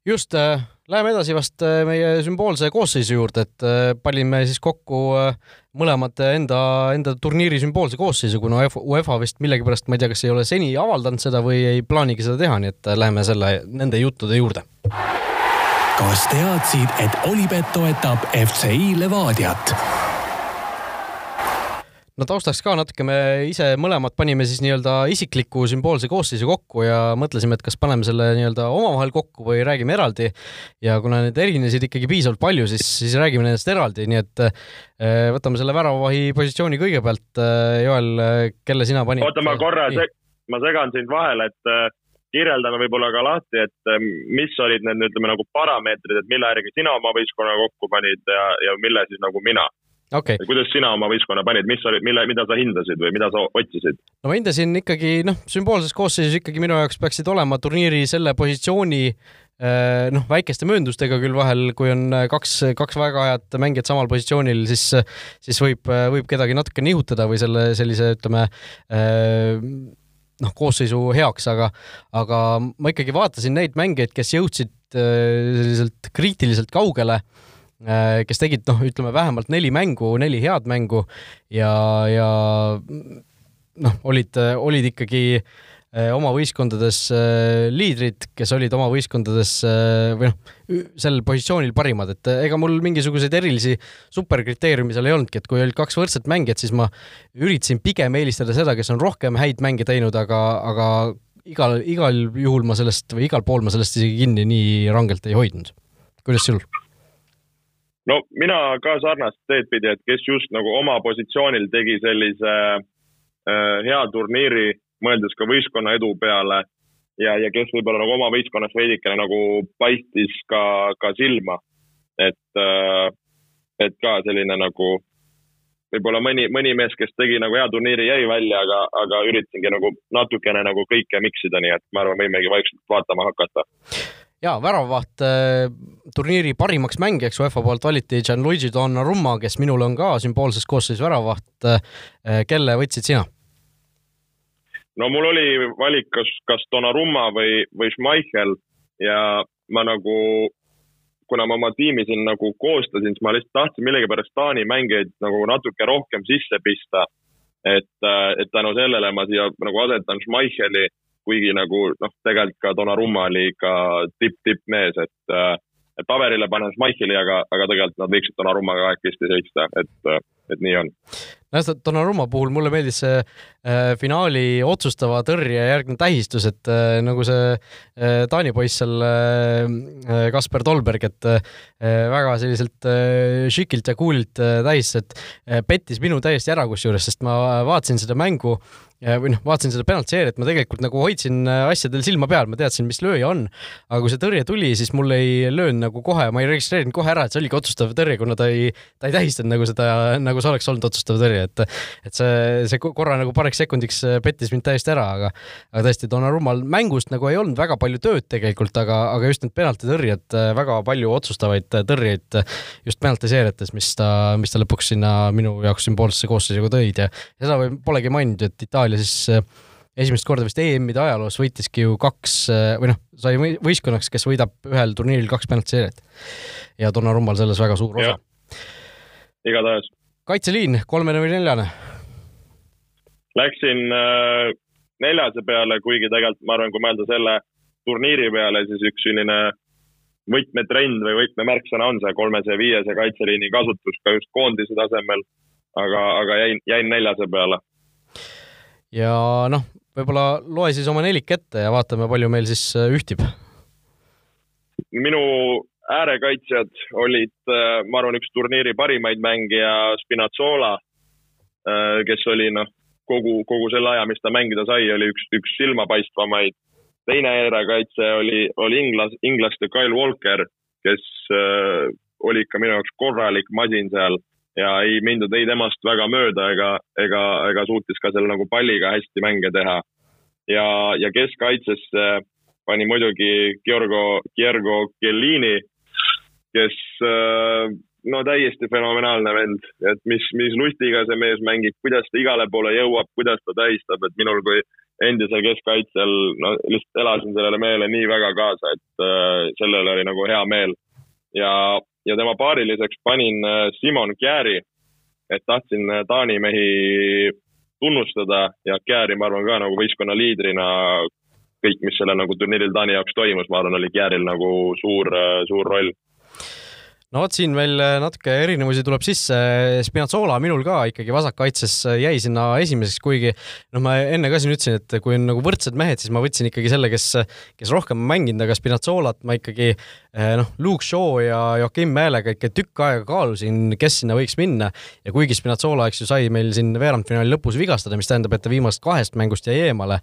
just äh,, läheme edasi vast äh, meie sümboolse koosseisu juurde, et äh, panime siis kokku äh, mõlemad enda, enda turniiri sümboolse koosseisu, kuna UEFA vist millegipärast, ma ei tea, kas ei ole seni avaldanud seda või ei plaanigi seda teha, nii et äh, läheme selle, nende juttude juurde. kas teadsid, et Olipet toetab FCI Levadiat? No taustaks ka natuke, me ise mõlemad panime siis nii-öelda isikliku sümboolse koosseisu kokku ja mõtlesime, et kas paneme selle nii-öelda omavahel kokku või räägime eraldi. ja kuna need erinesid ikkagi piisavalt palju, siis, siis räägime nendest eraldi, nii et äh, võtame selle väravavahi positsiooni kõigepealt. Äh, Joel, kelle sina panid? oota, ma korra, ma segan sind vahele, et kirjeldame võib-olla ka lahti, et mis olid need, ütleme nagu parameetrid, et mille järgi sina oma võistkonna kokku panid ja, ja mille siis nagu mina okay.. kuidas sina oma võistkonna panid, mis oli, mille, mida sa hindasid või mida sa otsisid? no ma hindasin ikkagi noh, sümboolses koosseisus ikkagi minu jaoks peaksid olema turniiri selle positsiooni äh, noh, väikeste mööndustega küll vahel, kui on kaks, kaks väga head mängijat samal positsioonil, siis, siis võib, võib kedagi natuke nihutada või selle sellise, ütleme äh, noh, koosseisu heaks, aga, aga ma ikkagi vaatasin neid mängijaid, kes jõudsid äh, selliselt kriitiliselt kaugele. Äh, kes tegid noh, ütleme vähemalt neli mängu, neli head mängu ja, ja noh, olid, olid ikkagi äh, oma võistkondades äh, liidrid, kes olid oma võistkondades või noh, sel positsioonil parimad, et ega mul mingisuguseid erilisi superkriteeriumi seal ei olnudki, et kui olid kaks võrdset mängijat, siis ma üritasin pigem eelistada seda, kes on rohkem häid mänge teinud, aga, aga igal, igal juhul ma sellest või igal pool ma sellest isegi kinni nii rangelt ei hoidnud. kuidas sul? No mina ka sarnast teed pidi, et kes just nagu oma positsioonil tegi sellise äh, hea turniiri, mõeldes ka võistkonna edu peale ja, ja kes võib-olla nagu oma võistkonnas veidikene nagu paistis ka, ka silma. et äh,, et ka selline nagu võib-olla mõni, mõni mees, kes tegi nagu hea turniiri, jäi välja, aga, aga üritasingi nagu natukene nagu kõike miksida, nii et ma arvan, võimegi vaikselt vaatama hakata ja väravavaht äh, turniiri parimaks mängijaks UEFA poolt valiti Gianluigi Donnarumma, kes minul on ka sümboolses koosseisus väravavaht. Äh, kelle võtsid sina? no mul oli valik, kas, kas Donnarumma või, või Schmeichel ja ma nagu, kuna ma oma tiimi siin nagu koostasin, siis ma lihtsalt tahtsin millegipärast Taani mängijaid nagu natuke rohkem sisse pista. et, äh, et tänu sellele ma siia nagu asetan Schmeicheli kuigi nagu noh, tegelikult ka Donnarumma oli ikka tipp-tippmees, et, äh, et paberile panen Schmeicheli, aga, aga tegelikult nad võiksid Donnarummaga kahekesti seista, et, et nii on. nojah, Donnarumma puhul mulle meeldis see äh, finaali otsustava tõrje järgne tähistus, et äh, nagu see äh, Taani poiss seal äh,, äh Kasper Tolberg, et äh, väga selliselt äh, šikilt ja cool'ilt äh, tähistas, et äh, pettis minu täiesti ära kusjuures, sest ma vaatasin seda mängu või noh, vaatasin seda penaltseeriat, ma tegelikult nagu hoidsin äh, asjadel silma peal, ma teadsin, mis lööja on, aga kui see tõrje tuli, siis mul ei löönud nagu kohe, ma ei registreerinud kohe ära, et see oligi otsustav tõrje, kuna ta ei, ta ei tähistanud nagu seda, nagu see oleks olnud otsustav tõrje, et et see, see korra nagu paariks sekundiks äh, pettis mind täiesti ära, aga aga tõesti, Donnarummal mängust nagu ei olnud väga palju tööd tegelikult, aga, aga just need penaltitõrjed, äh, väga palju otsustavaid tõrjeid just penaltiseeriates, mis ta, mis ta lõpuks sinna minu jaoks sümboolsesse koosseisu tõid ja seda polegi maininud, et Itaalia Itaalia siis äh, esimest korda vist EM-ide ajaloos võitiski ju kaks äh, või noh, sai võistkonnaks, kes võidab ühel turniiril kaks penaltiseeriat. ja Donnarummal selles väga suur osa. igatahes. kaitseliin, kolmene või neljane? Läksin äh, neljase peale, kuigi tegelikult ma arvan, kui mõelda selle turniiri peale, siis üks selline võtmetrend või võtmemärksõna on see kolmese ja viiese kaitseliini kasutus ka just koondise tasemel. aga, aga jäin, jäin neljase peale ja noh, võib-olla loe siis oma nelik ette ja vaatame, palju meil siis äh, ühtib. minu äärekaitsjad olid, äh, ma arvan, üks turniiri parimaid mängija Spinazzola, äh, kes oli noh, kogu, kogu selle aja, mis ta mängida sai, oli üks, üks silmapaistvamaid. teine äärekaitse oli, oli inglas, inglaste Kyle Walker, kes oli ikka minu jaoks korralik masin seal ja ei mindud ei temast väga mööda ega, ega, ega suutis ka seal nagu palliga hästi mänge teha. ja, ja keskkaitsesse pani muidugi Georgo, Giergo Chiellini, kes no täiesti fenomenaalne vend, et mis, mis lustiga see mees mängib, kuidas ta igale poole jõuab, kuidas ta tähistab, et minul kui endisel keskkaitsjal, no lihtsalt elasin sellele mehele nii väga kaasa, et äh, sellele oli nagu hea meel. ja ja tema paariliseks panin äh, Simon Kjääri, et tahtsin äh, Taani mehi tunnustada ja Kjääri, ma arvan ka nagu võistkonna liidrina kõik, mis sellel nagu turniiril Taani jaoks toimus, ma arvan, oli Kjääril nagu suur, äh, suur roll no vot, siin veel natuke erinevusi tuleb sisse. Spinazzola minul ka ikkagi vasakkaitses jäi sinna esimeseks, kuigi noh, ma enne ka siin ütlesin, et kui on nagu võrdsed mehed, siis ma võtsin ikkagi selle, kes, kes rohkem mänginud, aga Spinazzolat ma ikkagi noh, Luke Shaw ja Joakim Mäelega ikka tükk aega kaalusin, kes sinna võiks minna. Ja kuigi Spinazzola, eks ju, sai meil siin veerandfinaali lõpus vigastada, mis tähendab, et ta viimasest kahest mängust jäi eemale,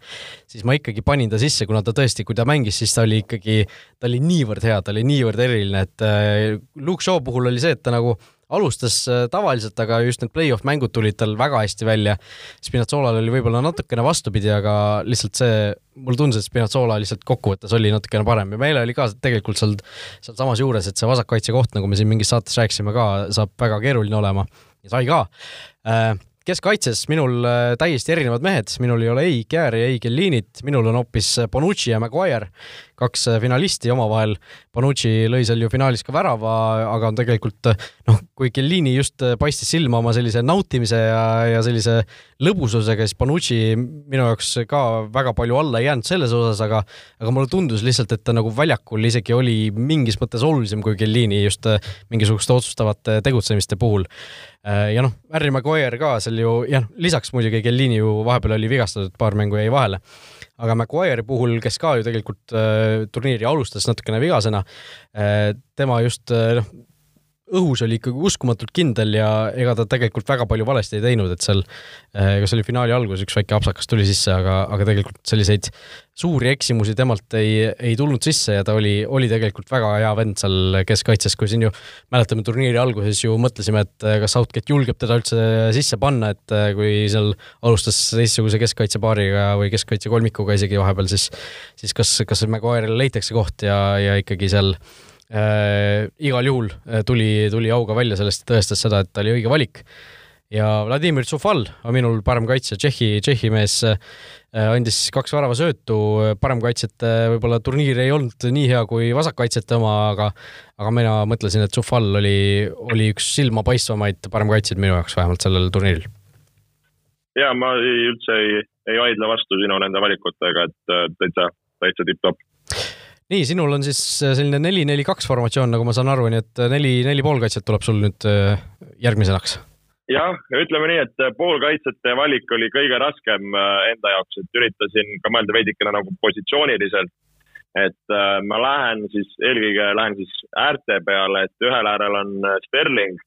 siis ma ikkagi panin ta sisse, kuna ta tõesti, kui ta mängis, siis ta oli ikkagi, ta oli niivõrd hea, ta oli niivõrd eriline, et eh, Luke Shaw puhul oli see, et ta nagu alustas äh, tavaliselt, aga just need play-off mängud tulid tal väga hästi välja. Spinazzolal oli võib-olla natukene vastupidi, aga lihtsalt see, mulle tundus, et Spinazzola lihtsalt kokkuvõttes oli natukene parem. Ja meil oli ka tegelikult seal, sealsamas juures, et see vasakkaitse koht, nagu me siin mingis saates rääkisime ka, saab väga keeruline olema. Ja sai ka. Äh, keskkaitses minul äh, täiesti erinevad mehed, minul ei ole ei Kjääri, ei Kellinit, minul on hoopis Bonucci ja Maguire, kaks äh, finalisti omavahel. Bonucci lõi seal ju finaalis ka värava, aga on tegelikult noh, kui Kellini just paistis silma oma sellise nautimise ja, ja sellise lõbususega, siis Bonucci minu jaoks ka väga palju alla ei jäänud selles osas, aga aga mulle tundus lihtsalt, et ta nagu väljakul isegi oli mingis mõttes olulisem kui Kellini just mingisuguste otsustavate tegutsemiste puhul ja noh, Harry Maguire ka seal ju, jah, lisaks muidugi Kellini ju vahepeal oli vigastatud, paar mängu jäi vahele. Aga Maguire'i puhul, kes ka ju tegelikult äh, turniiri alustas natukene vigasena äh,, tema just äh, noh õhus oli ikkagi uskumatult kindel ja ega ta tegelikult väga palju valesti ei teinud, et seal eh, kas oli finaali alguses üks väike apsakas tuli sisse, aga, aga tegelikult selliseid suuri eksimusi temalt ei, ei tulnud sisse ja ta oli, oli tegelikult väga hea vend seal keskkaitses, kui siin ju mäletame turniiri alguses ju mõtlesime, et eh, kas Southgate julgeb teda üldse sisse panna, et eh, kui seal alustas teistsuguse keskkaitsepaariga või keskkaitse kolmikuga isegi vahepeal, siis siis kas, kas Maguire'ile leitakse koht ja, ja ikkagi seal äh, igal juhul äh, tuli, tuli auga välja sellest tõestas seda, et ta oli õige valik. ja Vladimir Tsufal on minul parem kaitsja, Tšehhi, Tšehhi mees äh, andis kaks väravasöötu, paremkaitsjate võib-olla turniir ei olnud nii hea kui vasakkaitsjate oma, aga aga mina mõtlesin, et Tsufal oli, oli üks silmapaistvamaid paremkaitsjaid minu jaoks vähemalt sellel turniiril. ja ma ei, üldse ei, ei vaidle vastu sinu nende valikutega, et äh, täitsa, täitsa tipp-topp nii, sinul on siis äh, selline neli-neli-kaks formatsioon, nagu ma saan aru, nii et äh, neli, neli poolkaitset tuleb sul nüüd äh, järgmiseks. jah, ütleme nii, et poolkaitsjate valik oli kõige raskem enda jaoks, et üritasin ka mõelda veidikene nagu positsiooniliselt. et ma lähen siis, eelkõige lähen siis äärte peale, et ühel äärel on Sterling,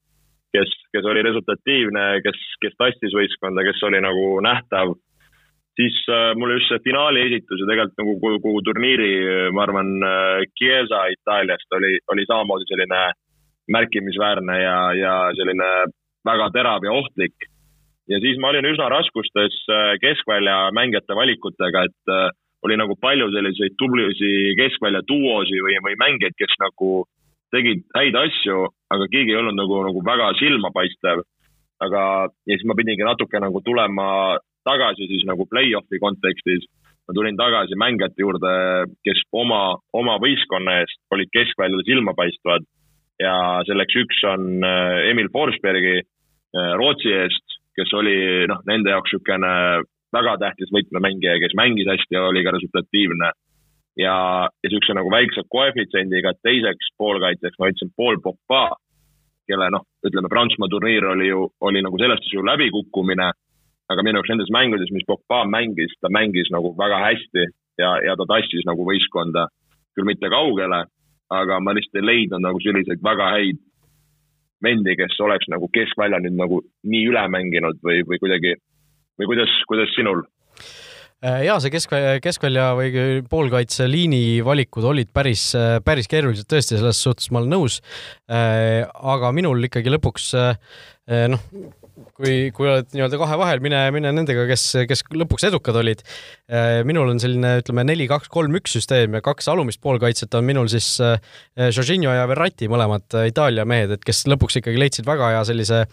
kes, kes oli resultatiivne, kes, kes tassis võistkonda, kes oli nagu nähtav siis äh, mulle just see finaali esitus ja tegelikult nagu kogu, kogu turniiri, ma arvan äh,, Chiesa Itaaliast oli, oli samamoodi selline märkimisväärne ja, ja selline väga terav ja ohtlik. ja siis ma olin üsna raskustes äh, keskvälja mängijate valikutega, et äh, oli nagu palju selliseid tublisi keskvälja duosi või, või mängijaid, kes nagu tegid häid asju, aga keegi ei olnud nagu, nagu väga silmapaistev. aga, ja siis ma pidingi natuke nagu tulema tagasi siis nagu play-off'i kontekstis. ma tulin tagasi mängijate juurde, kes oma, oma võistkonna eest olid keskväljal silmapaistvad ja selleks üks on äh, Emil Forsbergi äh, Rootsi eest, kes oli noh, nende jaoks niisugune väga tähtis võtmemängija, kes mängis hästi ja oli ka resultatiivne. ja, ja niisuguse nagu väikse koefitsiendiga teiseks poolkaitseks ma ütlesin Paul Pogba, kelle noh, ütleme Prantsusmaa turniir oli ju, oli nagu selles suhtes ju läbikukkumine aga minu jaoks nendes mängudes, mis Pogba mängis, ta mängis nagu väga hästi ja, ja ta tassis nagu võistkonda küll mitte kaugele, aga ma lihtsalt ei leidnud nagu selliseid väga häid vendi, kes oleks nagu keskvälja nüüd nagu nii üle mänginud või, või kuidagi või kuidas, kuidas sinul? Äh, ja see keskvälja, keskvälja või poolkaitseliini valikud olid päris, päris keerulised tõesti, selles suhtes ma olen nõus. Äh, aga minul ikkagi lõpuks noh, kui, kui oled nii-öelda kahe vahel, mine, mine nendega, kes, kes lõpuks edukad olid. Äh, minul on selline, ütleme neli, kaks, kolm, üks süsteem ja kaks alumist poolkaitset on minul siis äh, Jorginho ja Verratti, mõlemad äh, Itaalia mehed, et kes lõpuks ikkagi leidsid väga hea sellise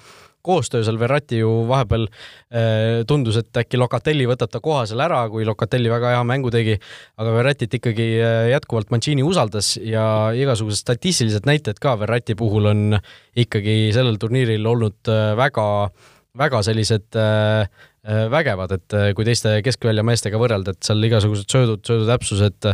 koostöö seal Verratti ju vahepeal äh, tundus, et äkki Locatelli võtab ta koha seal ära, kui Locatelli väga hea mängu tegi, aga Verratit ikkagi äh, jätkuvalt Mancini usaldas ja igasugused statistilised näited ka Verratti puhul on ikkagi sellel turniiril olnud äh, väga väga sellised äh, vägevad, et äh, kui teiste keskvälja meestega võrrelda, et seal igasugused söödud, söödutäpsused,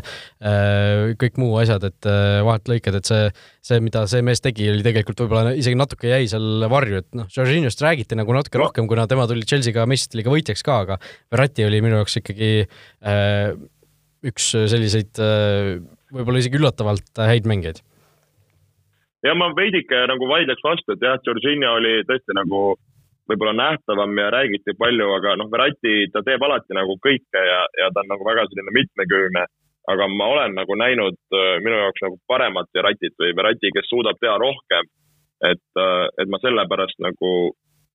kõik muu asjad, et vahetlõiked, et see, see, mida see mees tegi, oli tegelikult võib-olla isegi natuke jäi seal varju, et noh, Jorginhost räägiti nagu natuke rohkem, kuna tema tuli Chelsea'ga meistrite liiga võitjaks ka, aga Verratti oli minu jaoks ikkagi äh, üks selliseid äh, võib-olla isegi üllatavalt häid mängijaid. Ja ma veidike nagu vaidleks vastu, et jah, Georgina oli tõesti nagu võib-olla nähtavam ja räägiti palju, aga noh, Verratti, ta teeb alati nagu kõike ja, ja ta on nagu väga selline mitmekülgne. aga ma olen nagu näinud äh, minu jaoks nagu paremat Verratit või Verratti, kes suudab teha rohkem. et, äh, et ma sellepärast nagu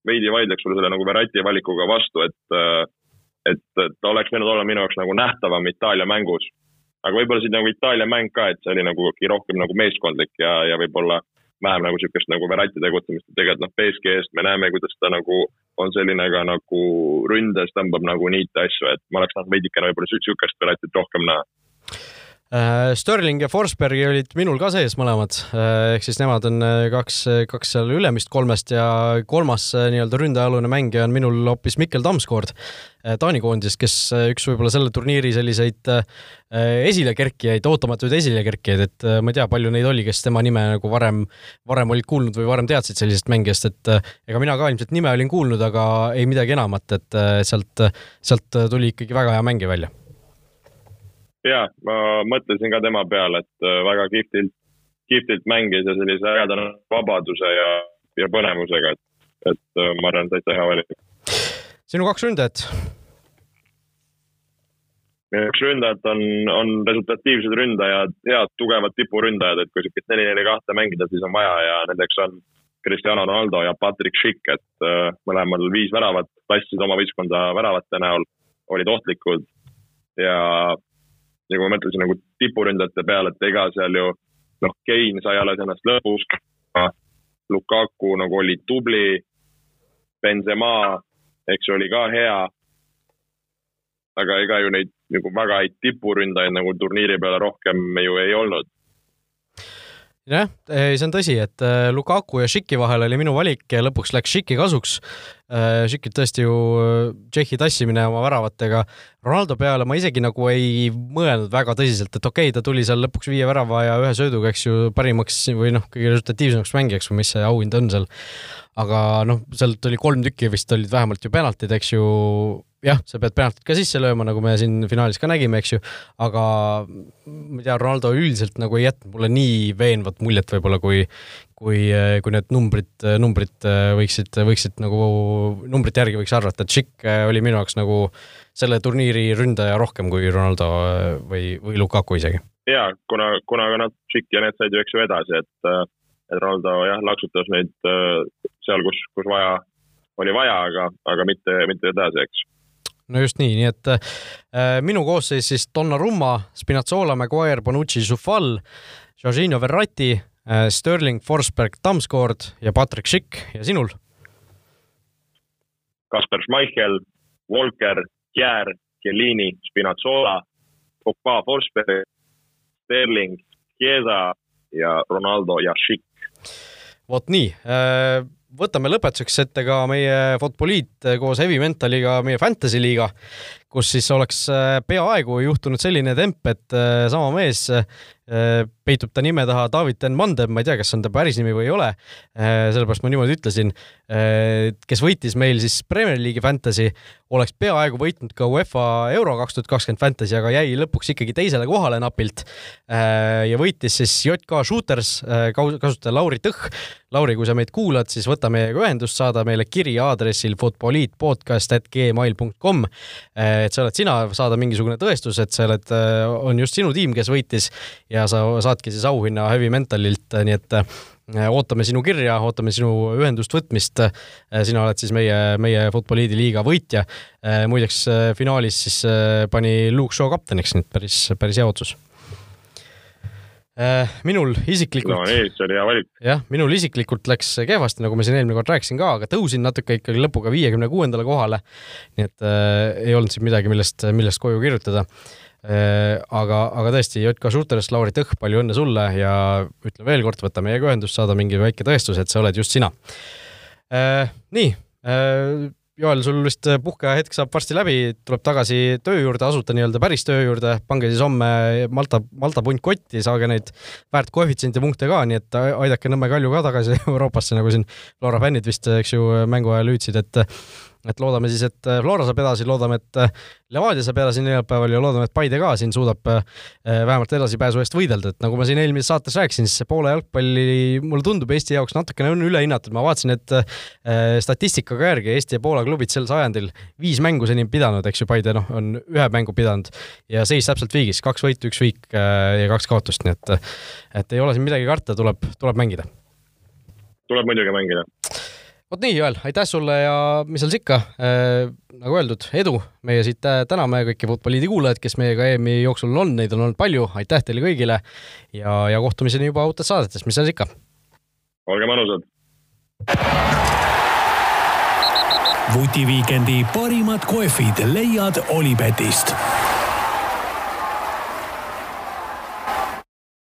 veidi vaidleks sulle selle nagu Verratti valikuga vastu, et, äh, et ta oleks võinud olla minu jaoks nagu nähtavam Itaalia mängus aga võib-olla siin nagu Itaalia mäng ka, et see oli nagu rohkem nagu meeskondlik ja, ja võib-olla vähem nagu niisugust nagu Verratti tegutsemist, et tegelikult noh, BSG-st me näeme, kuidas ta nagu on selline ka nagu ründes tõmbab nagu niite asju, et ma oleks tahtnud veidikene võib-olla niisugust Verrattit rohkem näha. Äh, Sterling ja Forsbergi olid minul ka sees mõlemad, äh, ehk siis nemad on äh, kaks, kaks seal ülemist kolmest ja kolmas nii-öelda ründealune mängija on minul hoopis Mikkel Tamskoord Taani koondisest, kes üks võib-olla selle turniiri selliseid esilekerkijaid, ootamatuid esilekerkijaid, et ma ei tea, palju neid oli, kes tema nime nagu varem, varem olid kuulnud või varem teadsid sellisest mängijast, et ega mina ka ilmselt nime olin kuulnud, aga ei midagi enamat, et sealt, sealt tuli ikkagi väga hea mängija välja ja ma mõtlesin ka tema peale, et äh, väga kihvtilt, kihvtilt mängis ja sellise ägeda vabaduse ja, ja põnevusega, et, et äh, ma arvan, täitsa hea valik. sinu kaks ründajat? minu kaks ründajat on, on resultatiivsed ründajad, head tugevad tipuründajad, et kui siukest neli-neli kahte mängida, siis on vaja ja nendeks on Cristiano Ronaldo ja Patrick Schick, et äh, mõlemal viis väravat, paistsid oma võistkonda väravate näol, olid ohtlikud ja ja kui ma mõtlesin nagu tipuründajate peale, et ega seal ju noh, Kein sai alles ennast lõpus, Lukaku nagu oli tubli, Benzema, eks ju, oli ka hea. aga ega ju neid nagu väga häid tipuründajaid nagu turniiri peale rohkem ju ei olnud jah, see on tõsi, et äh, Lukaku ja Šiki vahel oli minu valik ja lõpuks läks Šiki kasuks. Šikit äh, tõesti ju äh, Tšehhi tassimine oma väravatega. Ronaldo peale ma isegi nagu ei mõelnud väga tõsiselt, et okei okay,, ta tuli seal lõpuks viie värava ja ühe sööduga, eks ju, parimaks või noh, kõige resultatiivsemaks mängijaks või mis see auhind on seal. aga noh, sealt oli kolm tükki vist olid vähemalt ju penaltid, eks ju jah, sa pead penaltit ka sisse lööma, nagu me siin finaalis ka nägime, eks ju, aga ma ei tea, Ronaldo üldiselt nagu ei jätnud mulle nii veenvat muljet võib-olla, kui kui, kui need numbrid, numbrid võiksid, võiksid nagu, numbrite järgi võiks arvata, et Schick oli minu jaoks nagu selle turniiri ründaja rohkem kui Ronaldo või, või Lukaku isegi. ja kuna, kuna ka nad, Schick ja need said ju eks ju edasi, et, et Ronaldo jah, laksutas neid seal, kus, kus vaja, oli vaja, aga, aga mitte, mitte edasi, eks no just nii, nii et äh, minu koosseis siis Donnarumma, Spinazzola, Maguire, Bonucci, Zufal, Jorginho Verratti äh,, Sterling, Forsberg, Tamskoord ja Patrick Schick ja sinul? Kasper Schmeichel, Volker, Kjär, Chiellini, Spinazzola, Pogba, Forsberg, Sterling, Chiesa ja Ronaldo ja Schick. vot nii äh võtame lõpetuseks ette ka meie Futboliit koos Heavy Mentaliga, meie Fantasy liiga, kus siis oleks äh, peaaegu juhtunud selline temp, et äh, sama mees Äh, peitub ta nime taha David Den Mandem, ma ei tea, kas on ta päris nimi või ei ole, sellepärast ma niimoodi ütlesin, kes võitis meil siis Premier League'i Fantasy, oleks peaaegu võitnud ka UEFA Euro kaks tuhat kakskümmend Fantasy, aga jäi lõpuks ikkagi teisele kohale napilt. ja võitis siis JK Shooters kasutaja Lauri Tõh. Lauri, kui sa meid kuulad, siis võta meiega ühendust, saada meile kiri aadressil futboliitpodcast.gmail.com. et sa oled sina, saada mingisugune tõestus, et sa oled, on just sinu tiim, kes võitis ja sa saadki siis auhinna Heavy Mentalilt, nii et äh, ootame sinu kirja, ootame sinu ühendust võtmist. Äh, sina oled siis meie, meie Futboliidi liiga võitja. Äh, muideks finaalis siis pani Luke Shaw kapteniks, nii et päris, päris hea otsus minul isiklikult. no see oli hea valik. jah, minul isiklikult läks kehvasti, nagu ma siin eelmine kord rääkisin ka, aga tõusin natuke ikkagi lõpuga viiekümne kuuendale kohale. nii et äh, ei olnud siin midagi, millest, millest koju kirjutada äh, Äh, aga, aga tõesti, JK Shooterist, Lauri Tõh, palju õnne sulle ja ütlen veel kord, võta meiega ühendust, saada mingi väike tõestus, et sa oled just sina. Äh, nii, äh, Joel, sul vist puhkeajahetk saab varsti läbi, tuleb tagasi töö juurde, asuda nii-öelda päris töö juurde, pange siis homme Malta, Malta punt kotti, saage neid väärt koefitsiendi punkte ka, nii et aidake Nõmme Kalju ka tagasi Euroopasse, nagu siin Flora fännid vist, eks ju, mängu ajal hüüdsid, et et loodame siis, et äh, Flora saab edasi, loodame, et äh, Levadia saab edasi neljapäeval ja loodame, et Paide ka siin suudab äh, vähemalt edasipääsu eest võidelda, et nagu ma siin eelmises saates rääkisin, siis see Poola jalgpalli mulle tundub Eesti jaoks natukene on ülehinnatud, ma vaatasin, et statistikaga järgi Eesti ja Poola klubid sel sajandil viis mängu seni pidanud, eks ju, Paide noh, on ühe mängu pidanud ja seis täpselt viigis, kaks võitu, üks viik ja kaks kaotust, nii et et ei ole siin midagi karta, tuleb, tuleb mängida. tuleb muidugi mängida vot nii, Joel, aitäh sulle ja mis seal siis ikka. Äh,, nagu öeldud, edu, meie siit äh, täname kõiki Futboliidi kuulajaid, kes meiega EM-i jooksul on, neid on olnud palju, aitäh teile kõigile ja, ja kohtumiseni juba uutes saadetes, mis seal siis ikka. olge mõnusad. vutiviikendi parimad kohvid leiad Olipetist